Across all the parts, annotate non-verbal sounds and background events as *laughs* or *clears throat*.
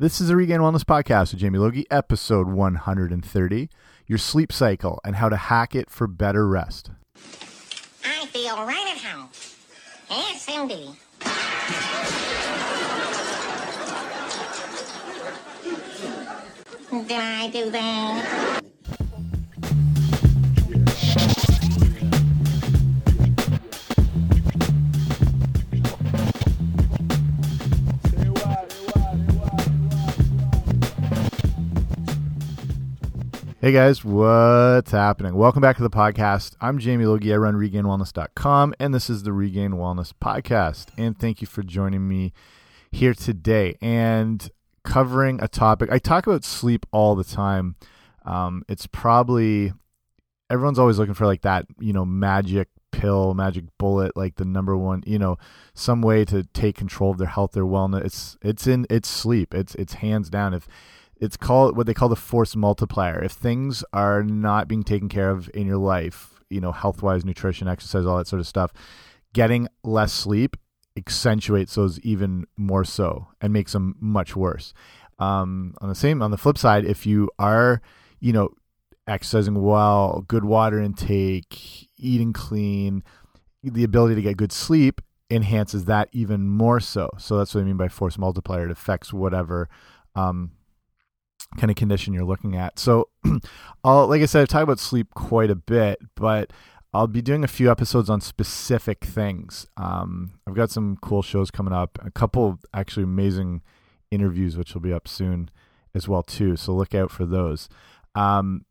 This is the Regain Wellness Podcast with Jamie Logie, episode 130 Your Sleep Cycle and How to Hack It for Better Rest. I feel right at home. Yes, indeed. Did I do that? Hey guys, what's happening? Welcome back to the podcast. I'm Jamie Logie. I run regainwellness.com, and this is the Regain Wellness Podcast. And thank you for joining me here today and covering a topic. I talk about sleep all the time. Um, it's probably everyone's always looking for like that, you know, magic pill, magic bullet, like the number one, you know, some way to take control of their health, their wellness. It's it's in it's sleep. It's it's hands down. If it's called what they call the force multiplier. If things are not being taken care of in your life, you know, health wise, nutrition, exercise, all that sort of stuff, getting less sleep accentuates those even more so and makes them much worse. Um, on the same, on the flip side, if you are, you know, exercising well, good water intake, eating clean, the ability to get good sleep enhances that even more so. So that's what I mean by force multiplier. It affects whatever um, kind of condition you're looking at. So, *clears throat* I'll, like I said, I've talked about sleep quite a bit, but I'll be doing a few episodes on specific things. Um, I've got some cool shows coming up, a couple actually amazing interviews, which will be up soon as well too. So look out for those. Um,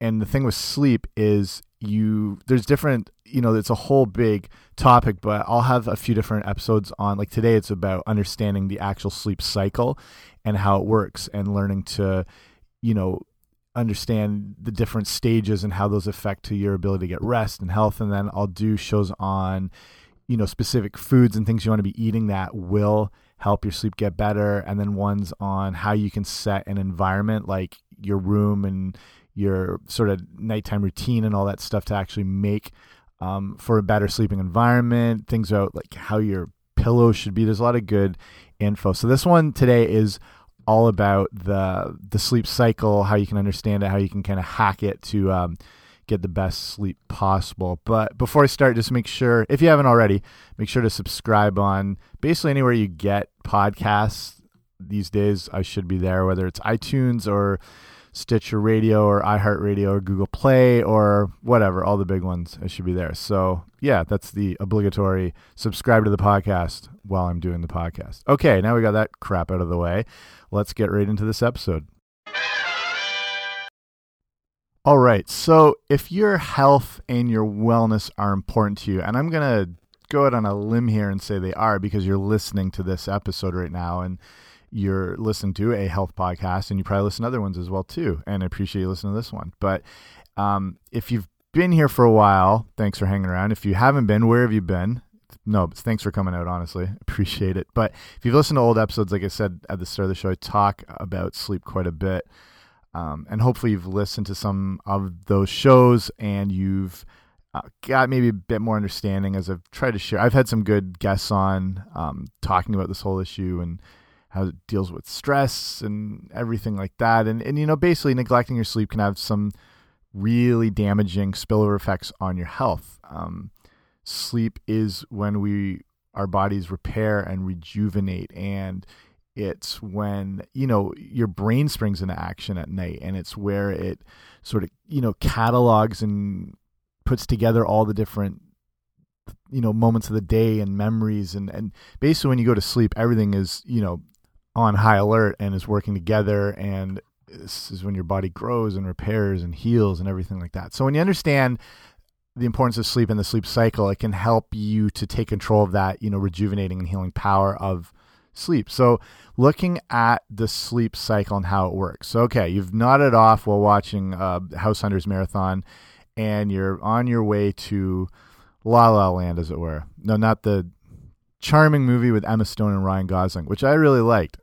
and the thing with sleep is you there's different you know it's a whole big topic but i'll have a few different episodes on like today it's about understanding the actual sleep cycle and how it works and learning to you know understand the different stages and how those affect to your ability to get rest and health. And then I'll do shows on you know specific foods and things you want to be eating that will help your sleep get better. And then ones on how you can set an environment like your room and your sort of nighttime routine and all that stuff to actually make um, for a better sleeping environment things about like how your pillow should be there's a lot of good info so this one today is all about the the sleep cycle, how you can understand it, how you can kind of hack it to um, get the best sleep possible. But before I start, just make sure if you haven't already, make sure to subscribe on basically anywhere you get podcasts these days. I should be there, whether it's iTunes or Stitcher Radio or iHeartRadio or Google Play or whatever, all the big ones. I should be there. So, yeah, that's the obligatory subscribe to the podcast while I'm doing the podcast. Okay, now we got that crap out of the way. Let's get right into this episode. All right, so if your health and your wellness are important to you, and I'm going to go out on a limb here and say they are because you're listening to this episode right now and you're listening to a health podcast and you probably listen to other ones as well too and i appreciate you listening to this one. But um, if you've been here for a while thanks for hanging around. If you haven't been where have you been? No thanks for coming out honestly. *laughs* Appreciate it. But if you've listened to old episodes like i said at the start of the show i talk about sleep quite a bit um, and hopefully you've listened to some of those shows and you've uh, got maybe a bit more understanding as i've tried to share. I've had some good guests on um, talking about this whole issue and how it deals with stress and everything like that. And and you know, basically neglecting your sleep can have some really damaging spillover effects on your health. Um, sleep is when we our bodies repair and rejuvenate and it's when you know your brain springs into action at night and it's where it sort of you know catalogs and puts together all the different you know moments of the day and memories and and basically when you go to sleep everything is you know on high alert and is working together and this is when your body grows and repairs and heals and everything like that. So when you understand the importance of sleep and the sleep cycle, it can help you to take control of that, you know, rejuvenating and healing power of sleep. So looking at the sleep cycle and how it works. So, okay, you've nodded off while watching uh, House Hunters Marathon and you're on your way to La La Land, as it were. No, not the charming movie with Emma Stone and Ryan Gosling, which I really liked.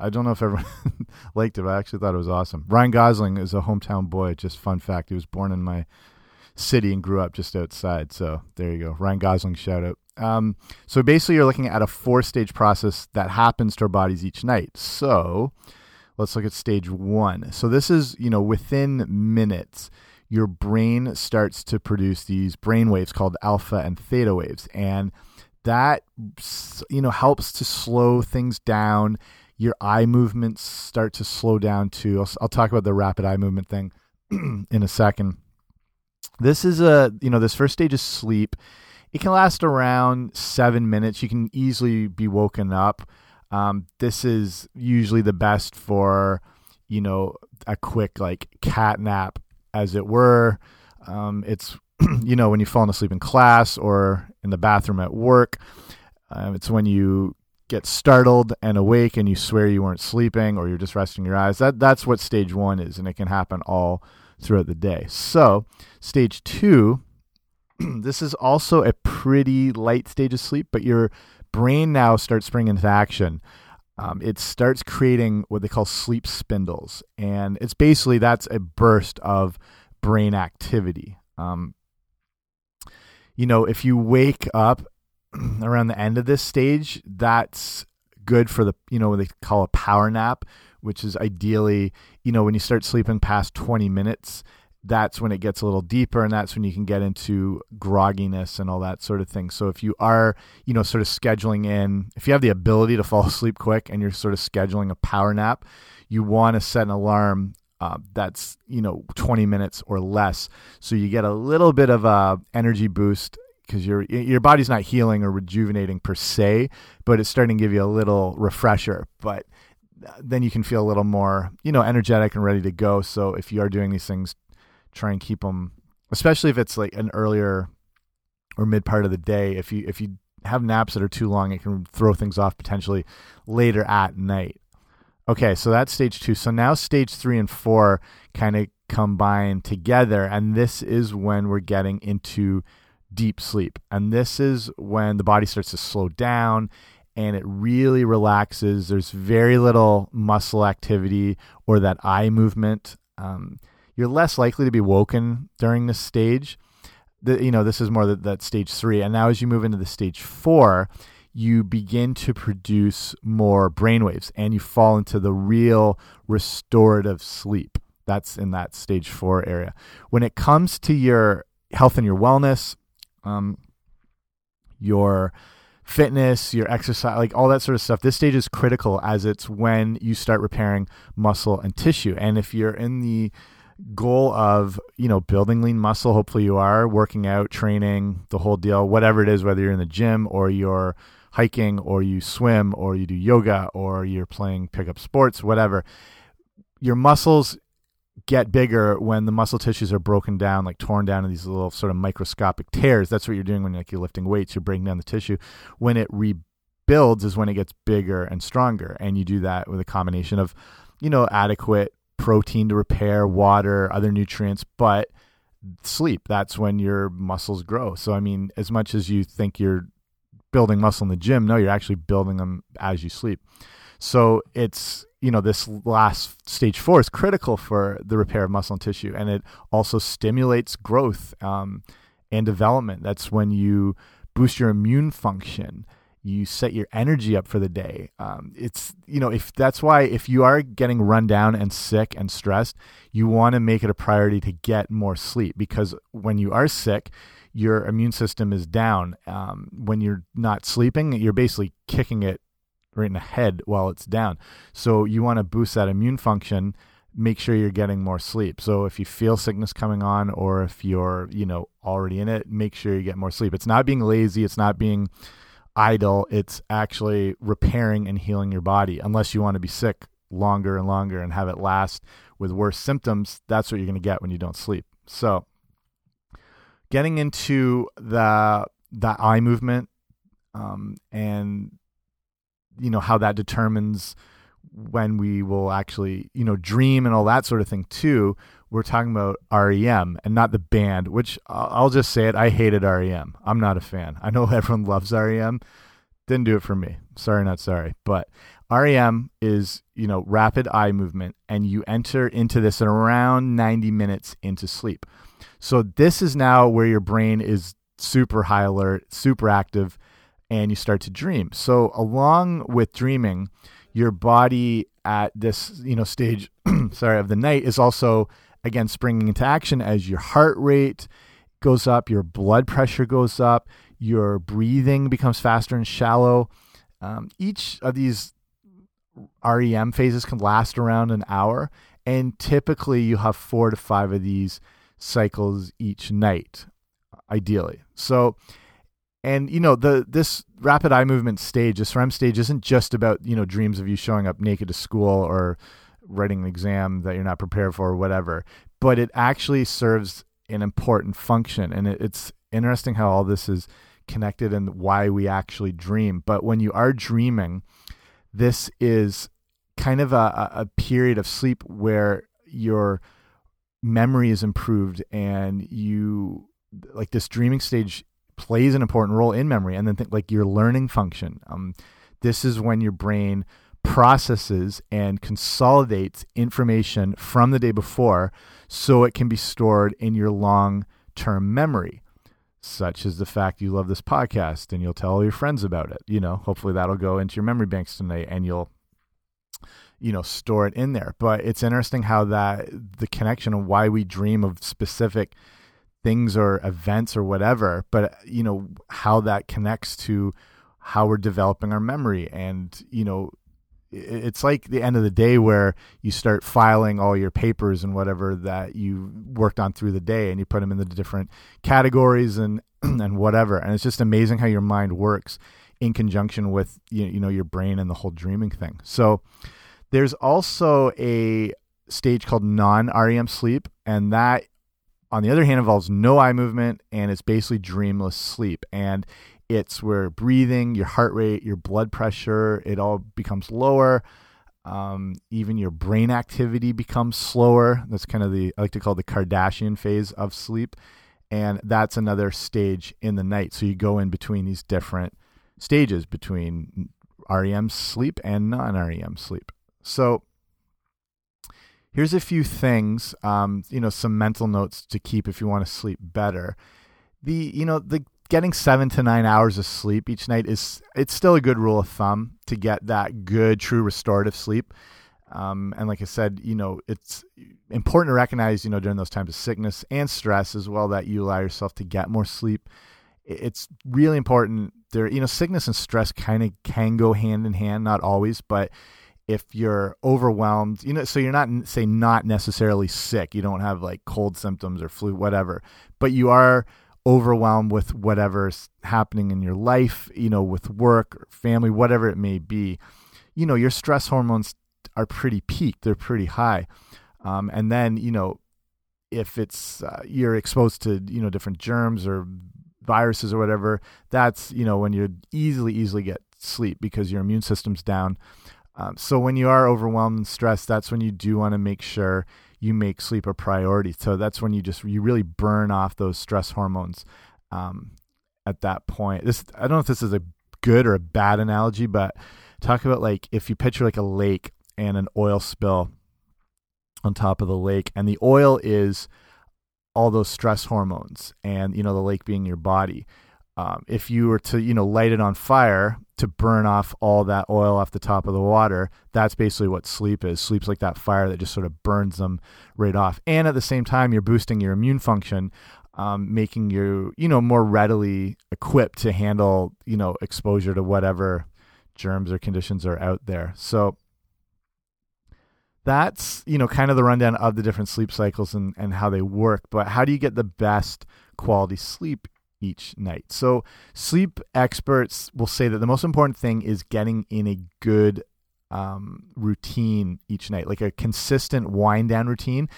I don't know if everyone *laughs* liked it, but I actually thought it was awesome. Ryan Gosling is a hometown boy. Just fun fact. He was born in my city and grew up just outside. So there you go. Ryan Gosling shout out. Um, so basically, you're looking at a four stage process that happens to our bodies each night. So let's look at stage one. So this is, you know, within minutes, your brain starts to produce these brain waves called alpha and theta waves. And that, you know, helps to slow things down. Your eye movements start to slow down too. I'll, I'll talk about the rapid eye movement thing *clears throat* in a second. This is a, you know, this first stage of sleep. It can last around seven minutes. You can easily be woken up. Um, this is usually the best for, you know, a quick like cat nap, as it were. Um, it's, *clears throat* you know, when you've fallen asleep in class or in the bathroom at work. Um, it's when you get startled and awake and you swear you weren't sleeping or you're just resting your eyes. That that's what stage one is, and it can happen all throughout the day. So, stage two, *clears throat* this is also a pretty light stage of sleep, but your brain now starts springing into action. Um, it starts creating what they call sleep spindles, and it's basically that's a burst of brain activity. Um, you know, if you wake up *clears throat* around the end of this stage, that's good for the you know what they call a power nap, which is ideally you know when you start sleeping past 20 minutes that's when it gets a little deeper and that's when you can get into grogginess and all that sort of thing. So if you are, you know, sort of scheduling in, if you have the ability to fall *laughs* asleep quick and you're sort of scheduling a power nap, you want to set an alarm uh, that's, you know, 20 minutes or less. So you get a little bit of a energy boost because your your body's not healing or rejuvenating per se, but it's starting to give you a little refresher. But uh, then you can feel a little more, you know, energetic and ready to go. So if you are doing these things try and keep them, especially if it's like an earlier or mid part of the day. If you if you have naps that are too long, it can throw things off potentially later at night. Okay, so that's stage two. So now stage three and four kind of combine together, and this is when we're getting into deep sleep. And this is when the body starts to slow down and it really relaxes. There's very little muscle activity or that eye movement. Um, you're less likely to be woken during this stage. The, you know, this is more that, that stage three. And now as you move into the stage four, you begin to produce more brainwaves and you fall into the real restorative sleep. That's in that stage four area. When it comes to your health and your wellness, um, your fitness, your exercise, like all that sort of stuff. This stage is critical as it's when you start repairing muscle and tissue. And if you're in the goal of you know building lean muscle hopefully you are working out training the whole deal whatever it is whether you're in the gym or you're hiking or you swim or you do yoga or you're playing pickup sports whatever your muscles get bigger when the muscle tissues are broken down like torn down in these little sort of microscopic tears that's what you're doing when like you're lifting weights you're breaking down the tissue when it rebuilds is when it gets bigger and stronger and you do that with a combination of you know adequate protein to repair, water, other nutrients, but sleep. That's when your muscles grow. So, I mean, as much as you think you're building muscle in the gym, no, you're actually building them as you sleep. So, it's, you know, this last stage four is critical for the repair of muscle and tissue, and it also stimulates growth um, and development. That's when you boost your immune function you set your energy up for the day. Um, it's you know if that's why if you are getting run down and sick and stressed, you want to make it a priority to get more sleep because when you are sick, your immune system is down. Um, when you're not sleeping, you're basically kicking it right in the head while it's down. So you want to boost that immune function. Make sure you're getting more sleep. So if you feel sickness coming on, or if you're you know already in it, make sure you get more sleep. It's not being lazy. It's not being idle, it's actually repairing and healing your body. Unless you want to be sick longer and longer and have it last with worse symptoms, that's what you're going to get when you don't sleep. So, getting into the the eye movement um, and you know how that determines when we will actually you know dream and all that sort of thing too we're talking about REM and not the band, which I'll just say it. I hated REM. I'm not a fan. I know *laughs* everyone loves REM. Didn't do it for me. Sorry, not sorry. But REM is, you know, rapid eye movement, and you enter into this at around 90 minutes into sleep. So this is now where your brain is super high alert, super active. And you start to dream. So along with dreaming, your body at this you know stage *clears throat* sorry of the night is also again springing into action as your heart rate goes up, your blood pressure goes up, your breathing becomes faster and shallow. Um, each of these REM phases can last around an hour, and typically you have four to five of these cycles each night, ideally. So, and you know the this rapid eye movement stage, this REM stage, isn't just about you know dreams of you showing up naked to school or writing an exam that you're not prepared for or whatever, but it actually serves an important function, and it, it's interesting how all this is connected and why we actually dream. But when you are dreaming, this is kind of a, a period of sleep where your memory is improved and you like this dreaming stage plays an important role in memory and then think like your learning function um, this is when your brain processes and consolidates information from the day before so it can be stored in your long term memory such as the fact you love this podcast and you'll tell all your friends about it. You know, hopefully that'll go into your memory banks tonight and you'll you know store it in there but it's interesting how that the connection of why we dream of specific things or events or whatever but you know how that connects to how we're developing our memory. And you know it's like the end of the day where you start filing all your papers and whatever that you worked on through the day and you put them in the different categories and *clears throat* and whatever. And it's just amazing how your mind works in conjunction with you, know your brain and the whole dreaming thing. So there's also a stage called non-REM sleep and that on the other hand involves no eye movement and it's basically dreamless sleep and it's where breathing, your heart rate, your blood pressure, it all becomes lower. Um, even your brain activity becomes slower. That's kind of the I like to call the Kardashian phase of sleep, and that's another stage in the night. So you go in between these different stages between REM sleep and non-REM sleep. So here's a few things, um, you know, some mental notes to keep if you want to sleep better. The you know the getting seven to nine hours of sleep each night is it's still a good rule of thumb to get that good true restorative sleep um, and like i said you know it's important to recognize you know during those times of sickness and stress as well that you allow yourself to get more sleep it's really important there you know sickness and stress kind of can go hand in hand not always but if you're overwhelmed you know so you're not say not necessarily sick you don't have like cold symptoms or flu whatever but you are overwhelmed with whatever's happening in your life, you know, with work or family, whatever it may be, you know, your stress hormones are pretty peaked, they're pretty high. Um, and then, you know, if it's uh, you're exposed to, you know, different germs or viruses or whatever, that's, you know, when you easily, easily get sleep because your immune system's down. Um, so when you are overwhelmed and stressed, that's when you do want to make sure you make sleep a priority. So that's when you just you really burn off those stress hormones um, at that point. This I don't know if this is a good or a bad analogy, but talk about like if you picture like a lake and an oil spill on top of the lake, and the oil is all those stress hormones, and you know the lake being your body. Um, if you were to you know light it on fire to burn off all that oil off the top of the water. That's basically what sleep is. Sleep's like that fire that just sort of burns them right off. And at the same time, you're boosting your immune function, um, making you, you know, more readily equipped to handle, you know, exposure to whatever germs or conditions are out there. So that's, you know, kind of the rundown of the different sleep cycles and, and how they work. But how do you get the best quality sleep each night. So, sleep experts will say that the most important thing is getting in a good um, routine each night, like a consistent wind down routine,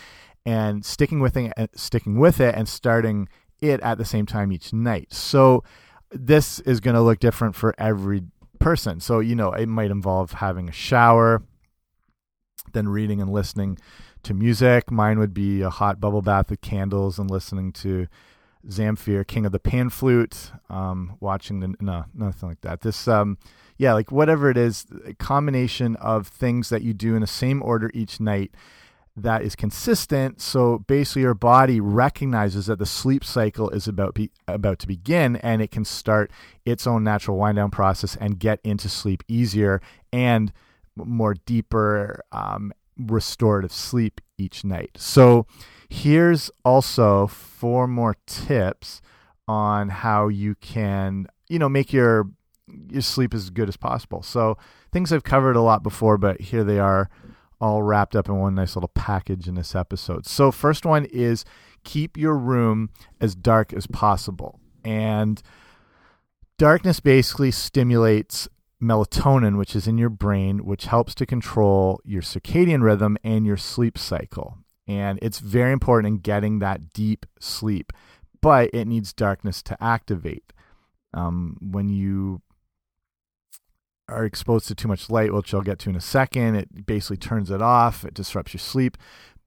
and sticking with it, uh, sticking with it, and starting it at the same time each night. So, this is going to look different for every person. So, you know, it might involve having a shower, then reading and listening to music. Mine would be a hot bubble bath with candles and listening to Zamfir, King of the Pan Flute, um, watching the no nothing like that. This um, yeah, like whatever it is, a combination of things that you do in the same order each night that is consistent. So basically, your body recognizes that the sleep cycle is about be, about to begin, and it can start its own natural wind down process and get into sleep easier and more deeper um, restorative sleep each night. So here's also four more tips on how you can you know make your your sleep as good as possible. So things I've covered a lot before, but here they are all wrapped up in one nice little package in this episode. So, first one is keep your room as dark as possible. And darkness basically stimulates melatonin, which is in your brain, which helps to control your circadian rhythm and your sleep cycle. And it's very important in getting that deep sleep, but it needs darkness to activate. Um, when you are exposed to too much light, which I'll get to in a second, it basically turns it off. It disrupts your sleep.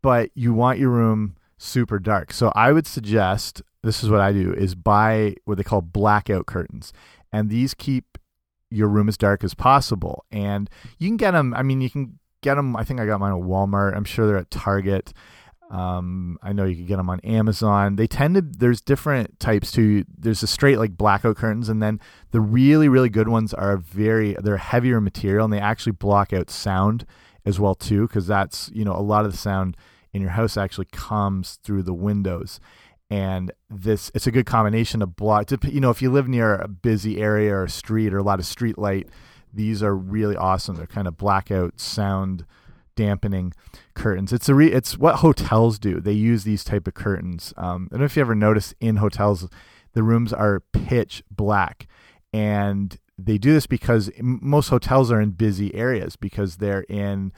But you want your room super dark. So I would suggest this is what I do is buy what they call blackout curtains. And these keep your room as dark as possible. And you can get them, I mean, you can get them. I think I got mine at Walmart. I'm sure they're at Target. Um, I know you can get them on Amazon. They tend to there's different types too. There's a straight like blackout curtains, and then the really really good ones are very they're heavier material and they actually block out sound as well too because that's you know a lot of the sound in your house actually comes through the windows and this it's a good combination of block you know if you live near a busy area or a street or a lot of street light these are really awesome they're kind of blackout sound dampening curtains. It's a re, it's what hotels do. They use these type of curtains. Um, I don't know if you ever noticed in hotels, the rooms are pitch black, and they do this because most hotels are in busy areas because they're in,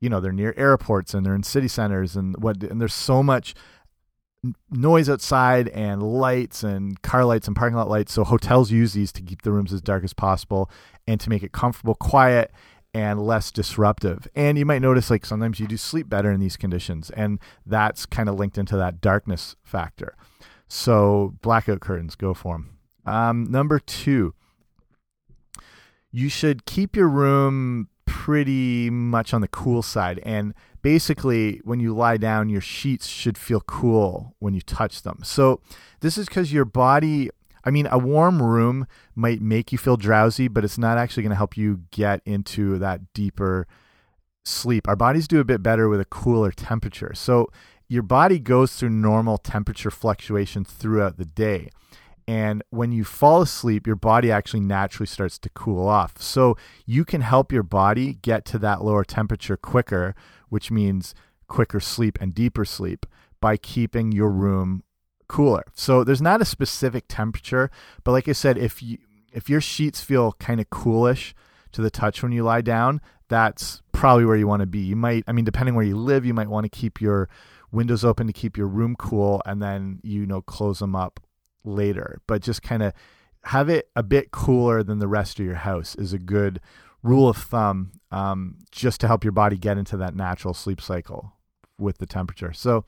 you know, they're near airports and they're in city centers and what and there's so much noise outside and lights and car lights and parking lot lights. So hotels use these to keep the rooms as dark as possible and to make it comfortable, quiet, and less disruptive. And you might notice like sometimes you do sleep better in these conditions, and that's kind of linked into that darkness factor. So blackout curtains, go for them. Um, number two, you should keep your room pretty much on the cool side. And basically, when you lie down, your sheets should feel cool when you touch them. So, this is because your body I mean, a warm room might make you feel drowsy, but it's not actually going to help you get into that deeper sleep. Our bodies do a bit better with a cooler temperature. So your body goes through normal temperature fluctuations throughout the day. And when you fall asleep, your body actually naturally starts to cool off. So you can help your body get to that lower temperature quicker, which means quicker sleep and deeper sleep by keeping your room cooler. So there's not a specific temperature, but like I said, if you if your sheets feel kind of coolish to the touch when you lie down, that's probably where you want to be. You might, I mean, depending where you live, you might want to keep your windows open to keep your room cool, and then you know close them up later. But just kind of have it a bit cooler than the rest of your house is a good rule of thumb, um, just to help your body get into that natural sleep cycle with the temperature. So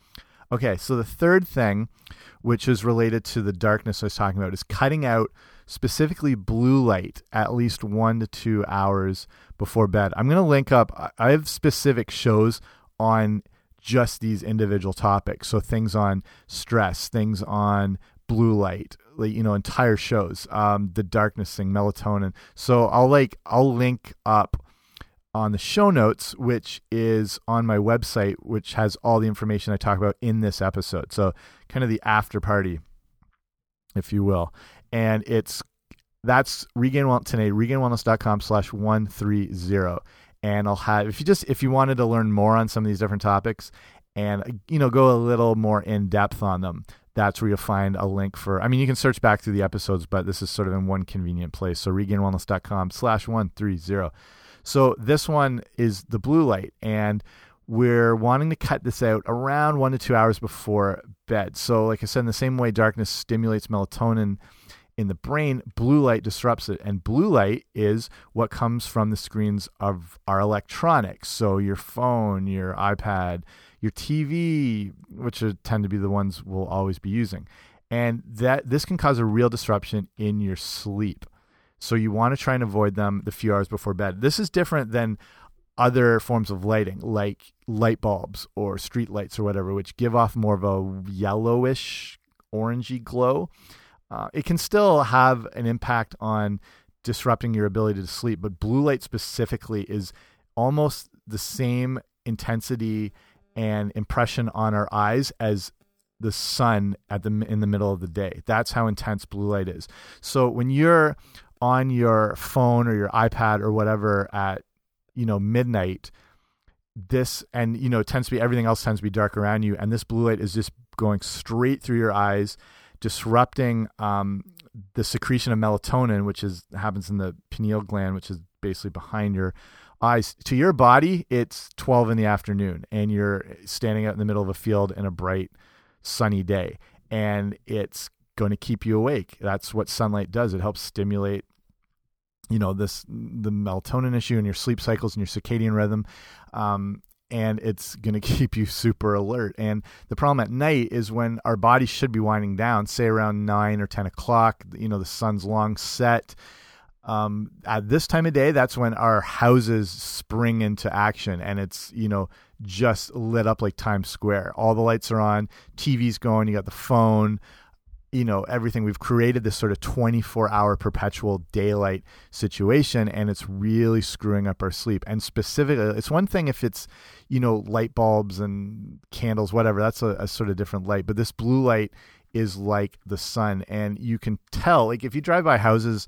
Okay, so the third thing, which is related to the darkness I was talking about, is cutting out specifically blue light at least one to two hours before bed. I'm going to link up, I have specific shows on just these individual topics. So things on stress, things on blue light, like, you know, entire shows, um, the darkness thing, melatonin. So I'll like, I'll link up on the show notes, which is on my website, which has all the information I talk about in this episode. So, kind of the after party, if you will. And it's that's regain wellness regainwellness.com slash 130. And I'll have, if you just, if you wanted to learn more on some of these different topics and, you know, go a little more in depth on them, that's where you'll find a link for, I mean, you can search back through the episodes, but this is sort of in one convenient place. So regainwellness.com slash 130. So this one is the blue light, and we're wanting to cut this out around one to two hours before bed. So, like I said, in the same way darkness stimulates melatonin in the brain, blue light disrupts it. And blue light is what comes from the screens of our electronics. So, your phone, your iPad, your TV, which tend to be the ones we'll always be using. And that this can cause a real disruption in your sleep. So you want to try and avoid them the few hours before bed. This is different than other forms of lighting, like light bulbs or street lights or whatever, which give off more of a yellowish, orangey glow. Uh, it can still have an impact on disrupting your ability to sleep, but blue light specifically is almost the same intensity and impression on our eyes as the sun at the in the middle of the day. That's how intense blue light is. So when you're on your phone or your iPad or whatever at you know midnight, this and you know tends to be everything else tends to be dark around you, and this blue light is just going straight through your eyes, disrupting um, the secretion of melatonin, which is happens in the pineal gland, which is basically behind your eyes. To your body, it's 12 in the afternoon, and you're standing out in the middle of a field in a bright sunny day and it's going to keep you awake. That's what sunlight does. It helps stimulate you know this the melatonin issue in your sleep cycles and your circadian rhythm um, and it's going *laughs* to keep you super alert and the problem at night is when our bodies should be winding down say around 9 or 10 o'clock you know the sun's long set um, at this time of day that's when our houses spring into action and it's you know just lit up like Times Square. All the lights are on, TV's going, you got the phone, you know, everything. We've created this sort of 24 hour perpetual daylight situation, and it's really screwing up our sleep. And specifically, it's one thing if it's, you know, light bulbs and candles, whatever, that's a, a sort of different light. But this blue light is like the sun, and you can tell, like, if you drive by houses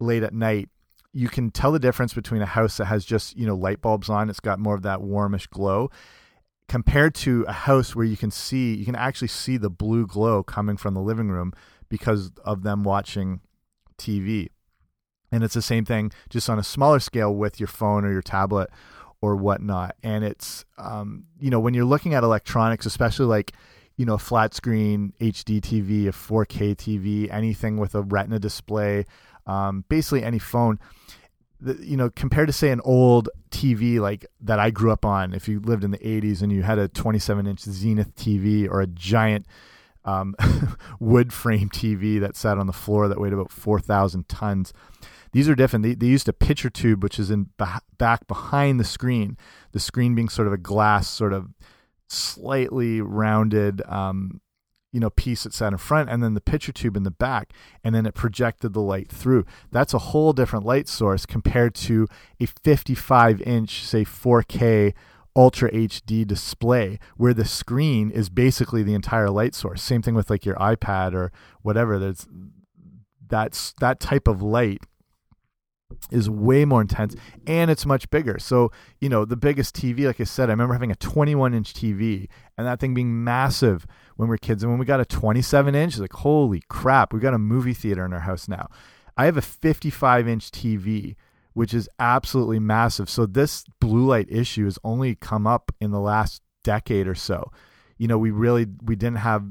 late at night, you can tell the difference between a house that has just you know light bulbs on it's got more of that warmish glow compared to a house where you can see you can actually see the blue glow coming from the living room because of them watching TV and it's the same thing just on a smaller scale with your phone or your tablet or whatnot. And it's um, you know when you're looking at electronics especially like you know a flat screen HD TV a 4K TV anything with a retina display um, basically any phone. You know, compared to say an old TV like that I grew up on, if you lived in the 80s and you had a 27 inch Zenith TV or a giant um, *laughs* wood frame TV that sat on the floor that weighed about 4,000 tons. These are different. They, they used a picture tube, which is in back behind the screen. The screen being sort of a glass, sort of slightly rounded um, you know piece that sat in front and then the picture tube in the back and then it projected the light through. That's a whole different light source compared to a 55 inch say 4k ultra hd display where the screen is basically the entire light source. Same thing with like your ipad or whatever. That's that type of light is way more intense and it's much bigger. So, you know, the biggest TV, like I said, I remember having a 21 inch TV and that thing being massive when we were kids. And when we got a 27 inch, like, holy crap, we got a movie theater in our house now. I have a 55 inch TV, which is absolutely massive. So, this blue light issue has only come up in the last decade or so. You know, we really we didn't have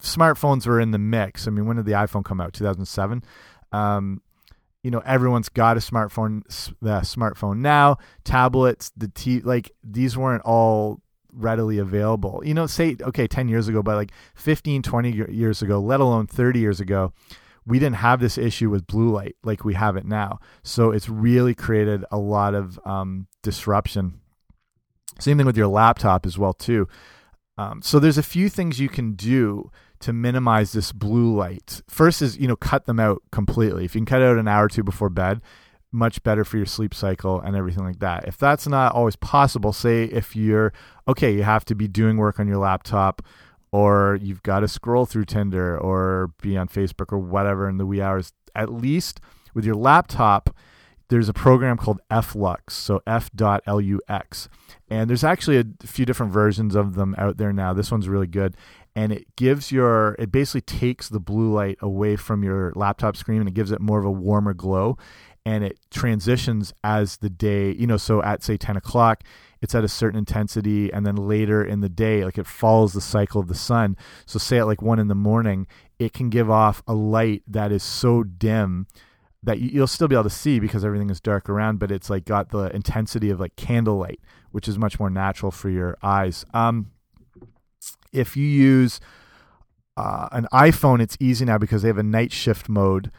smartphones were in the mix. I mean, when did the iPhone come out? 2007. Um, you know everyone's got a smartphone the smartphone now tablets the t like these weren't all readily available. You know say okay 10 years ago but like 15 20 years ago let alone 30 years ago we didn't have this issue with blue light like we have it now. So it's really created a lot of um, disruption. Same thing with your laptop as well too. Um, so there's a few things you can do to minimize this blue light. First is, you know, cut them out completely. If you can cut out an hour or two before bed, much better for your sleep cycle and everything like that. If that's not always possible, say if you're okay, you have to be doing work on your laptop or you've got to scroll through Tinder or be on Facebook or whatever in the wee hours, at least with your laptop, there's a program called FLux, so F.lux. And there's actually a few different versions of them out there now. This one's really good and it gives your it basically takes the blue light away from your laptop screen and it gives it more of a warmer glow. And it transitions as the day you know so at say 10 o'clock it's at a certain intensity and then later in the day like it follows the cycle of the sun. So say at like one in the morning it can give off a light that is so dim that you'll still be able to see because everything is dark around but it's like got the intensity of like candlelight which is much more natural for your eyes. Um if you use uh, an iPhone, it's easy now because they have a night shift mode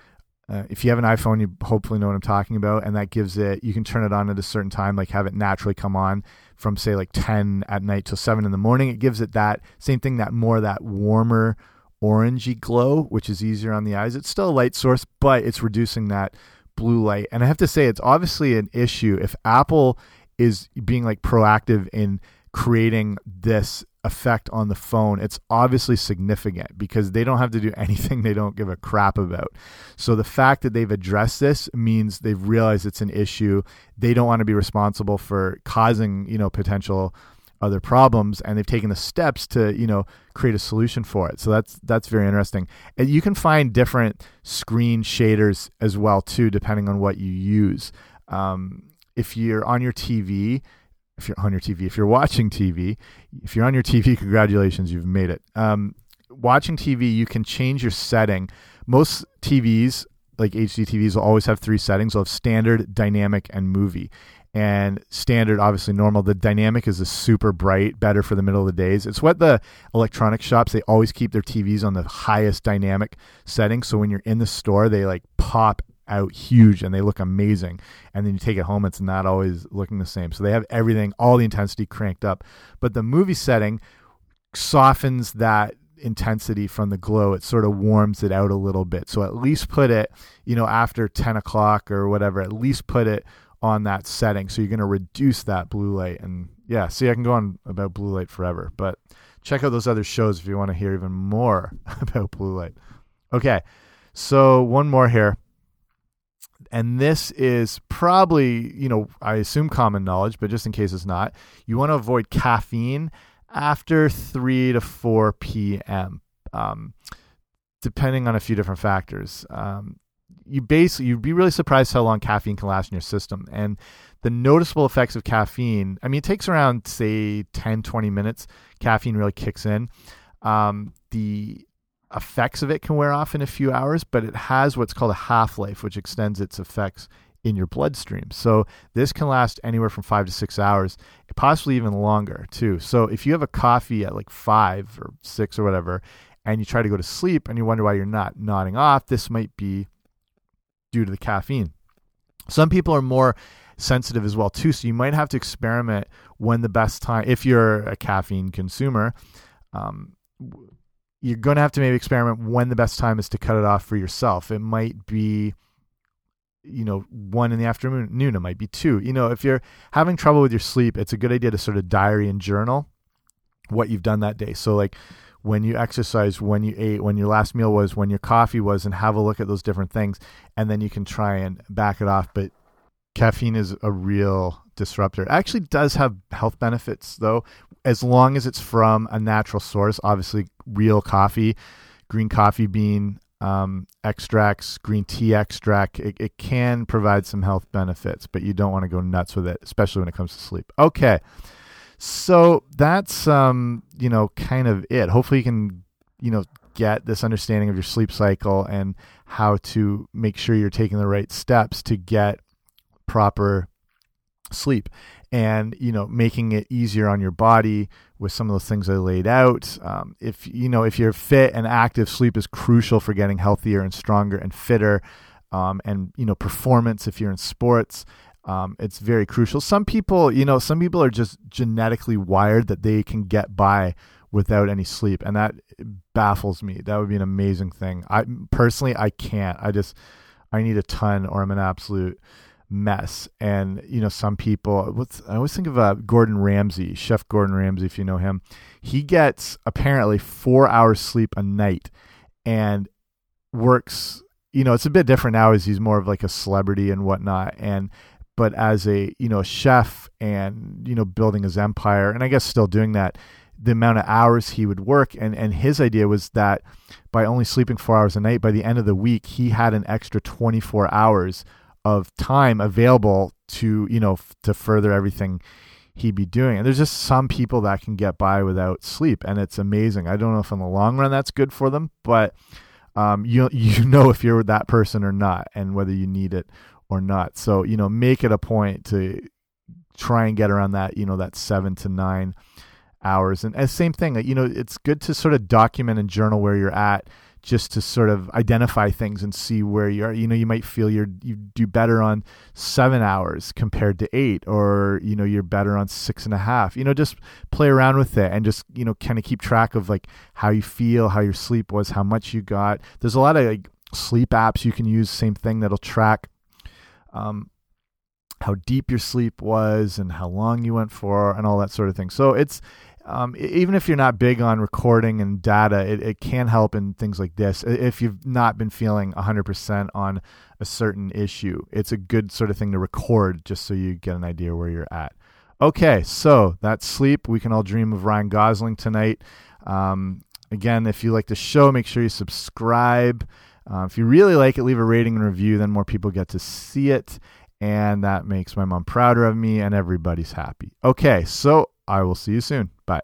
uh, if you have an iPhone, you hopefully know what I'm talking about, and that gives it. You can turn it on at a certain time, like have it naturally come on from say like 10 at night till 7 in the morning. It gives it that same thing, that more that warmer orangey glow, which is easier on the eyes. It's still a light source, but it's reducing that blue light. And I have to say, it's obviously an issue if Apple is being like proactive in creating this effect on the phone, it's obviously significant because they don't have to do *laughs* anything they don't give a crap about. So the fact that they've addressed this means they've realized it's an issue. They don't want to be responsible for causing, you know, potential other problems and they've taken the steps to, you know, create a solution for it. So that's that's very interesting. And you can find different screen shaders as well too depending on what you use. Um, if you're on your TV, if you're on your TV, if you're watching TV, if you're on your TV, *laughs* congratulations, you've made it. Um, watching TV, you can change your setting. Most TVs, like HD TVs, will always have three settings. They'll have standard, dynamic, and movie. And standard, obviously normal. The dynamic is a super bright, better for the middle of the days. It's what the electronic shops they always keep their TVs on the highest dynamic setting. So when you're in the store, they like pop out huge and they look amazing. And then you take it home, it's not always looking the same. So they have everything, all the intensity cranked up. But the movie setting softens that intensity from the glow. It sort of warms it out a little bit. So at least put it, you know, after 10 o'clock or whatever, at least put it on that setting. So you're going to reduce that blue light. And yeah, see, I can go on about blue light forever. But check out those other shows if you want to hear even more *laughs* about blue light. Okay. So one more here and this is probably, you know, I assume common knowledge, but just in case it's not, you want to avoid caffeine after 3 to 4 p.m., um, depending on a few different factors. Um, you basically, you'd be really surprised how long caffeine can last in your system. And the noticeable effects of caffeine, I mean, it takes around, say, 10, 20 minutes. Caffeine really kicks in. Um, the effects of it can wear off in a few hours, but it has what's called a half life, which extends its effects in your bloodstream. So this can last anywhere from five to six hours, possibly even longer too. So if you have a coffee at like five or six or whatever, and you try to go to sleep and you wonder why you're not nodding off, this might be due to the caffeine. Some people are more sensitive as well too, so you might have to experiment when the best time if you're a caffeine consumer. Um, you're going to have to maybe experiment when the best time is to cut it off for yourself. It might be, you know, one in the afternoon. Noon, it might be two. You know, if you're having trouble with your sleep, it's a good idea to sort of diary and journal what you've done that day. So, like when you exercised, when you ate, when your last meal was, when your coffee was, and have a look at those different things. And then you can try and back it off. But caffeine is a real disruptor. It actually does have health benefits, though as long as it's from a natural source, obviously real coffee, green coffee bean um, extracts, green tea extract, it, it can provide some health benefits, but you don't want to go nuts with it, especially when it comes to sleep. Okay. So that's um, you know, kind of it. Hopefully you can, you know, get this understanding of your sleep cycle and how to make sure you're taking the right steps to get proper sleep and you know making it easier on your body with some of those things I laid out. Um, if you know if you're fit and active, sleep is crucial for getting healthier and stronger and fitter. Um, and you know performance if you're in sports. Um, it's very crucial. Some people, you know, some people are just genetically wired that they can get by without any sleep, and that baffles me. That would be an amazing thing. I personally, I can't. I just, I need a ton, or I'm an absolute mess. And you know, some people. I always think of uh, Gordon Ramsay, Chef Gordon Ramsay, if you know him. He gets apparently four hours sleep a night, and works. You know, it's a bit different now as he's more of like a celebrity and whatnot. And but as a you know chef and you know building his empire, and I guess still doing that the amount of hours he would work and and his idea was that by only sleeping 4 hours a night by the end of the week he had an extra 24 hours of time available to you know to further everything he'd be doing. And there's just some people that can get by without sleep, and it's amazing. I don't know if in the long run that's good for them, but um, you *laughs* you know if you're that person or not, and whether you need it or not. So you know, make it a point to try and get around that you know that seven to nine hours. And, and same thing, you know, it's good to sort of document and journal where you're at just to sort of identify things and see where you are. You know, you might feel you're you do better on seven hours compared to eight, or you know, you're better on six and a half. You know, just play around with it and just you know, kind of keep track of like how you feel, how your sleep was, how much you got. There's a lot of like sleep apps you can use. Same thing that'll track. Um, how deep your sleep was and how long you went for and all that sort of thing. So it's um, even if you're not big on recording and data, it, it can help in things like this. If you've not been feeling 100% on a certain issue, it's a good sort of thing to record just so you get an idea where you're at. Okay, so that's sleep. We can all dream of Ryan Gosling tonight. Um, again, if you like the show, make sure you subscribe. Uh, if you really like it, leave a rating and review, then more people get to see it. And that makes my mom prouder of me, and everybody's happy. Okay, so I will see you soon. Bye.